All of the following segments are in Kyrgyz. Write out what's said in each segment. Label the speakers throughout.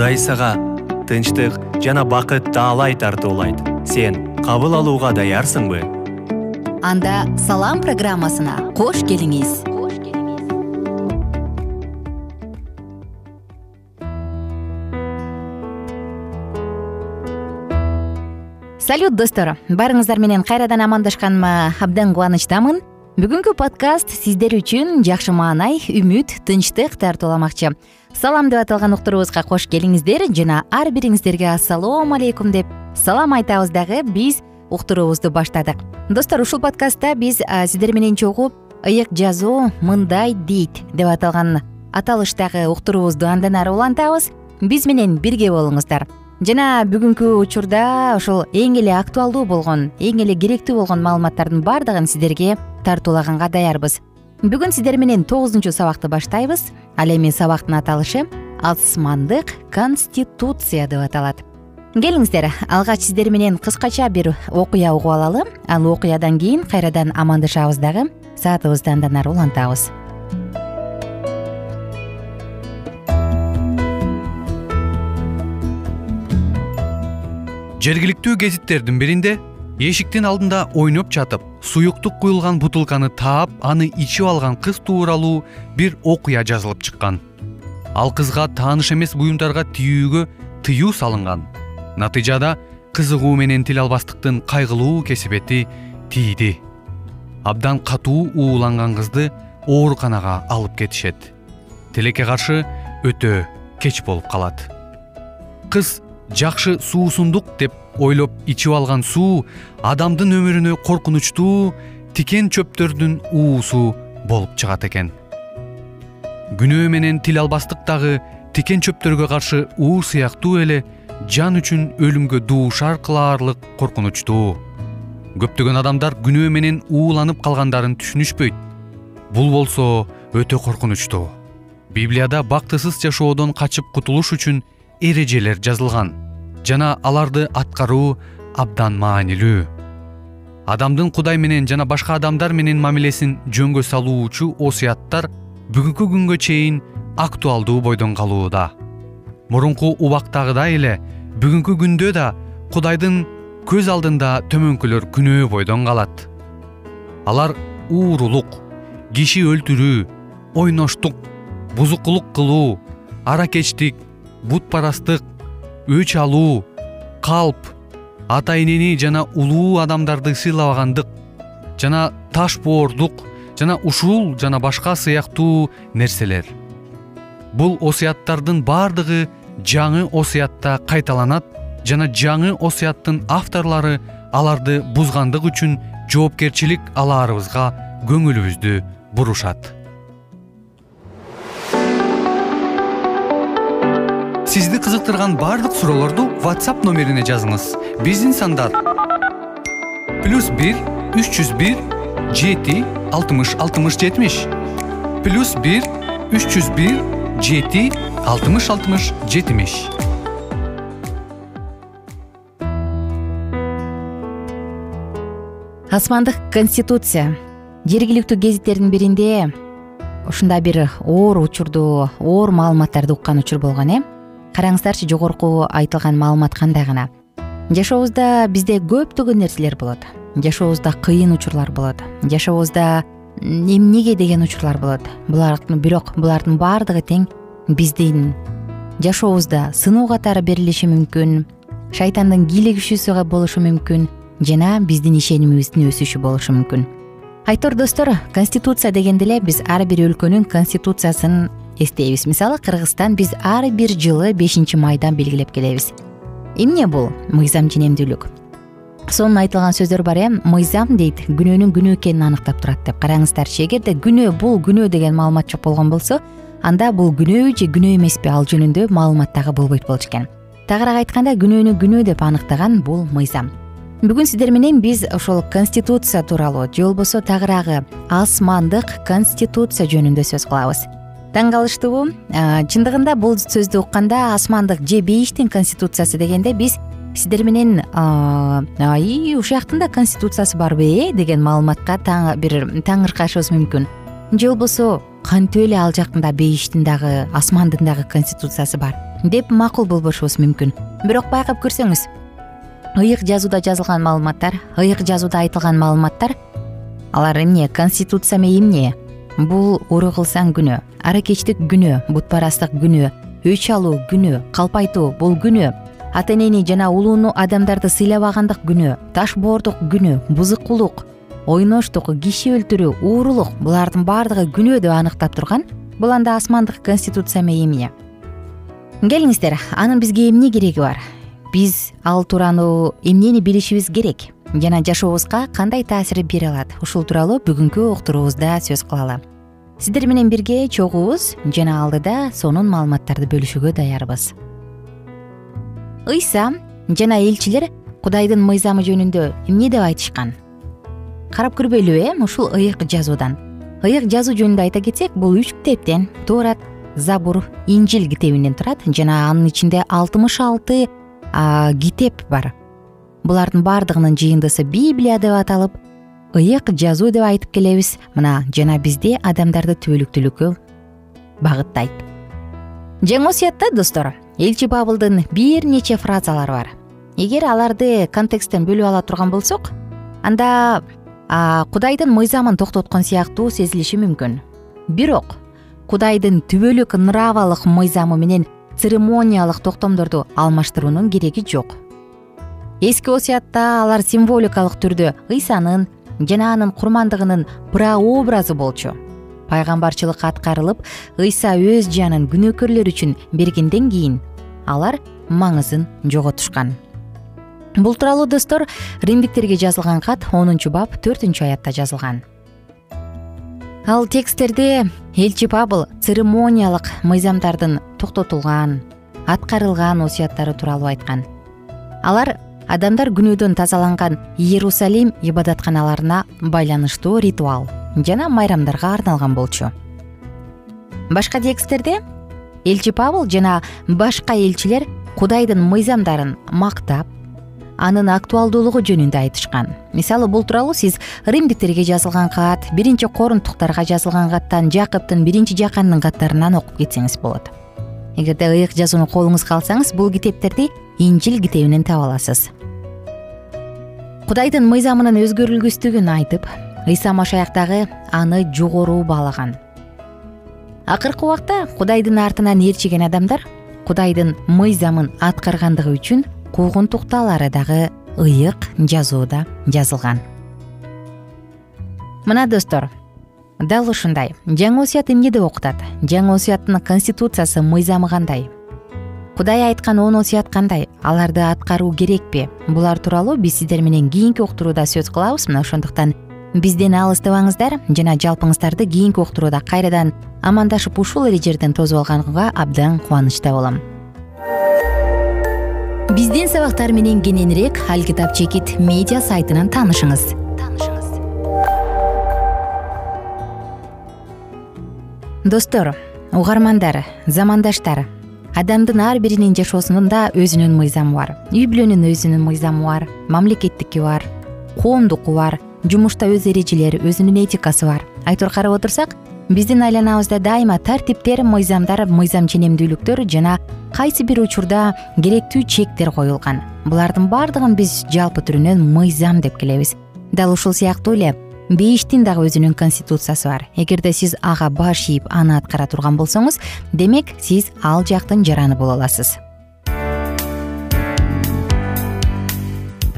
Speaker 1: кудай сага тынчтык жана бакыт таалай тартуулайт. Сен кабыл алууга даярсыңбы?
Speaker 2: Анда салам программасына кош келиңиз. Салют достор! Баарыңыздар менен кайрадан амандашканыма абдан кубанычтамын. Бүгүнкү подкаст сиздер үчүн жакшы маанай үмүт тынчтык тартууламакчы салам деп аталган уктурубузга кош келиңиздер. Жана ар бириңиздерге ассалому алейкум деп салам айтабыз дагы биз уктуруубузду баштадык. Достор ушул подкастта биз сиздер менен чогуу ыйык жазуу мындай дейт деп аталган аталыштагы уктуруубузду андан ары улантабыз. Биз менен бирге болуңуздар. Жана бүгүнкү учурда ушул эң эле актуалдуу болгон эң эле керектүү болгон маалыматтардын баардыгын сиздерге тартуулаганга даярбыз бүгүн сиздер менен тогузунчу сабакты баштайбыз. Ал эми сабактын аталышы асмандык конституция деп аталат. Келиңиздер алгач сиздер менен кыскача бир окуя угуп алалы ал окуядан кийин кайрадан амандашабыз дагы саатыбызды андан ары улантабыз.
Speaker 3: Жергиликтүү гезиттердин биринде эшиктин алдында ойноп жатып суюктук куюлган бутылканы таап аны ичип алган кыз тууралуу бир окуя жазылып чыккан. Ал кызга тааныш эмес буюмдарга тийүүгө тыюу салынган. Натыйжада кызыгуу менен тил албастыктын кайгылуу кесепети тийди. Абдан катуу ууланган кызды ооруканага алып кетишет. Тилекке каршы өтө кеч болуп калат. Кыз жакшы суусундук деп ойлоп ичип алган суу адамдын өмүрүнө коркунучтуу тикен чөптөрдүн уусу болуп чыгат экен. Күнөө менен тил албастык дагы тикен чөптөргө каршы уу сыяктуу эле жан үчүн өлүмгө дуушар кылаарлык коркунучтуу. Көптөгөн адамдар күнөө менен ууланып калгандарын түшүнүшпөйт. Бул болсо өтө коркунучтуу. Библияда бактысыз жашоодон качып кутулуш үчүн эрежелер жазылган жана аларды аткаруу абдан маанилүү. Адамдын кудай менен жана башка адамдар менен мамилесин жөнгө салуучу осуяттар бүгүнкү күнгө чейин актуалдуу бойдон калууда. Мурунку убактагыдай эле бүгүнкү күндө да кудайдын көз алдында төмөнкүлөр күнөө бойдон калат. Алар уурулук киши өлтүрүү ойноштук бузукулук кылуу аракечтик бутпарастык өч алуу калп ата энени жана улуу адамдарды сыйлабагандык жана таш боордук жана ушул жана башка сыяктуу нерселер. Бул осуяттардын баардыгы жаңы осуятта кайталанат жана жаңы осуяттын авторлору аларды бузгандык үчүн жоопкерчилик алаарыбызга көңүлүбүздү бурушат сизди кызыктырган баардык суроолорду whatsapp номерине жазыңыз. Биздин сандар плюс бир үч жүз бир жети алтымыш алтымыш жетимиш. Плюс бир үч жүз бир жети алтымыш алтымыш жетимиш.
Speaker 2: Асмандык конституция. Жергиликтүү гезиттердин биринде ушундай бир оор учурду оор маалыматтарды уккан учур болгон э караңыздарчы жогорку айтылган маалымат кандай гана? Жашообузда бизде көптөгөн нерселер болот. Жашообузда кыйын учурлар болот. Жашообузда эмнеге деген учурлар болот? Бирок булардын баардыгы тең биздин. Жашообузда сыноо катары берилиши мүмкүн шайтандын кийле күчүүсү болушу мүмкүн жана биздин ишенимибиздин өсүшү болушу мүмкүн. Айтор достор конституция дегенде эле биз ар бир өлкөнүн конституциясын эстейбиз. Мисалы кыргызстан биз ар бир жылы бешинчи майдан белгилеп келебиз. Эмне бул? Мыйзам женемдүүлүк сонун айтылган сөздөр бар э? Мыйзам дейт күнөөнүн күнөө экенин аныктап турат деп. Караңыздарчы эгерде күнөө бул күнөө деген маалымат жок болгон болсо анда бул күнөөбү же күнөө эмеспи? Ал жөнүндө маалымат дагы болбойт болчу экен. Тагыраак айтканда күнөөнү күнөө деп аныктаган бул мыйзам. Бүгүн сиздер менен биз ошол конституция тууралуу же болбосо тагыраагы асмандык конституция жөнүндө сөз кылабыз таң калыштуубу чындыгында бул сөздү укканда асмандык же бейиштин конституциясы дегенде биз сиздер менен ай ушул жактын да конституциясы барбы э деген маалыматка бир таңыркашыбыз мүмкүн. Же болбосо кантип эле ал жактын да бейиштин дагы асмандын дагы конституциясы бар деп макул болбошубуз мүмкүн. Бирок байкап көрсөңүз ыйык жазууда жазылган маалыматтар ыйык жазууда айтылган маалыматтар алар эмне конституция эмне бул уру кылсаң күнөө аракечтик күнөө бутпарастык күнөө өч алуу күнөө калпайтуу бул күнөө ата энени жана улууну адамдарды сыйлабагандык күнөө таш боордук күнөө бузукулук ойноштук киши өлтүрүү уурулук булардын баардыгы күнөө деп аныктап турган бул анда асмандык конституция эмне келиңиздер анын бизге эмне кереги бар? Биз ал тууралуу эмнени билишибиз керек? Жана жашообузга кандай таасир бере алат? Ушул тууралуу бүгүнкү уктуруубузда сөз кылалы сиздер менен бирге чогуубуз жана алдыда сонун маалыматтарды бөлүшүүгө даярбыз. Ыйса жана элчилер кудайдын мыйзамы жөнүндө эмне деп айтышкан? Карап көрбөйлүбү э ушул ыйык жазуудан. Ыйык жазуу жөнүндө айта кетсек бул үч китептен туурат забур инжил китебинен турат жана анын ичинде алтымыш алты китеп бар. Булардын баардыгынын жыйындысы библия деп аталып ыйык жазуу деп айтып келебиз. Мына жана бизде адамдарды түбөлүктүүлүккө багыттайт. Жаңы осуятта достор элчи пабылдын бир нече фразалары бар. Эгер аларды контексттен бөлүп ала турган болсок анда кудайдын мыйзамын токтоткон сыяктуу сезилиши мүмкүн. Бирок кудайдын түбөлүк нравалык мыйзамы менен церемониялык токтомдорду алмаштыруунун кереги жок. Эски осуятта алар символикалык түрдө ыйсанын жана анын курмандыгынын прообразы болчу. Пайгамбарчылык аткарылып ыйса өз жанын күнөөкөрлөр үчүн бергенден кийин алар маңызын жоготушкан. Бул тууралуу достор римдиктерге жазылган кат онунчу бап төртүнчү аятта жазылган. Ал тексттерде элчи пабыл церемониялык мыйзамдардын токтотулган аткарылган осуяттары тууралуу айткан. Алар адамдар күнөөдөн тазаланган иерусалим ибадатканаларына байланыштуу ритуал жана майрамдарга арналган болчу. Башка тексттерде элчи пабыл жана башка элчилер кудайдын мыйзамдарын мактап анын актуалдуулугу жөнүндө айтышкан. Мисалы бул тууралуу сиз римдиктерге жазылган кат биринчи корунттуктарга жазылган каттан жакыптын биринчи жаканынын каттарынан окуп кетсеңиз болот. Эгерде ыйык жазууну колуңузга алсаңыз бул китептерди инжил китебинен таба аласыз кудайдын мыйзамынын өзгөрүлгүсүздүгүн айтып ыйса машаяк дагы аны жогору баалаган. Акыркы убакта кудайдын артынан ээрчиген адамдар кудайдын мыйзамын аткаргандыгы үчүн куугунтуктаалары дагы ыйык жазууда жазылган. Мына достор дал ушундай. Жаңы осуят эмне деп окутат? Жаңы осуяттын конституциясы мыйзамы кандай кудай айткан он осуят кандай? Аларды аткаруу керекпи? Булар тууралуу биз сиздер менен кийинки уктурууда сөз кылабыз. Мына ошондуктан бизден алыстабаңыздар жана жалпыңыздарды кийинки уктурууда кайрадан амандашып ушул эле жерден тосуп алганга абдан кубанычта болом биздин сабактар менен кененирээк ал китап чекит медиа сайтынан таанышыңыз. Достор угармандар замандаштар адамдын ар биринин жашоосунда өзүнүн мыйзамы бар. Үй бүлөнүн өзүнүн мыйзамы бар мамлекеттики бар коомдуку бар жумушта өз эрежелери өзүнүн этикасы бар. Айтор карап отурсак биздин айланабызда дайыма тартиптер мыйзамдар мыйзам ченемдүүлүктөр жана кайсы бир учурда керектүү чектер коюлган. Булардын баардыгын биз жалпы түрүнөн мыйзам деп келебиз. Дал ушул сыяктуу эле бейиштин дагы өзүнүн конституциясы бар. Эгерде сиз ага баш ийип аны аткара турган болсоңуз демек сиз ал жактын жараны боло аласыз.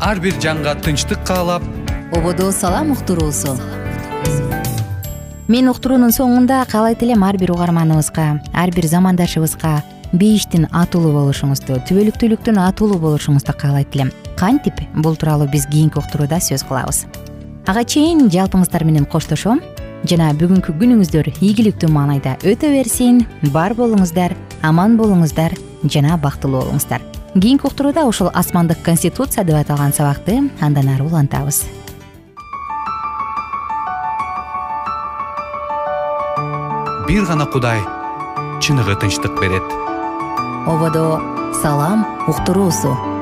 Speaker 3: Ар бир жанга тынчтык каалап.
Speaker 2: Ободо салам уктуруусу мен уктуруунун соңунда каалайт элем ар бир угарманыбызга ар бир замандашыбызга бейиштин атуулуу болушуңузду түбөлүктүүлүктүн атуулуу болушуңузду каалайт элем. Кантип? Бул тууралуу биз кийинки уктурууда сөз кылабыз ага чейин жалпыңыздар менен коштошом. Жана бүгүнкү күнүңүздөр ийгиликтүү маанайда өтө берсин. Бар болуңуздар аман болуңуздар жана бактылуу болуңуздар. Кийинки уктурууда ушул асмандык конституция деп аталган сабакты андан ары улантабыз.
Speaker 3: Бир гана кудай чыныгы тынчтык берет.
Speaker 2: Ободо салам уктуруусу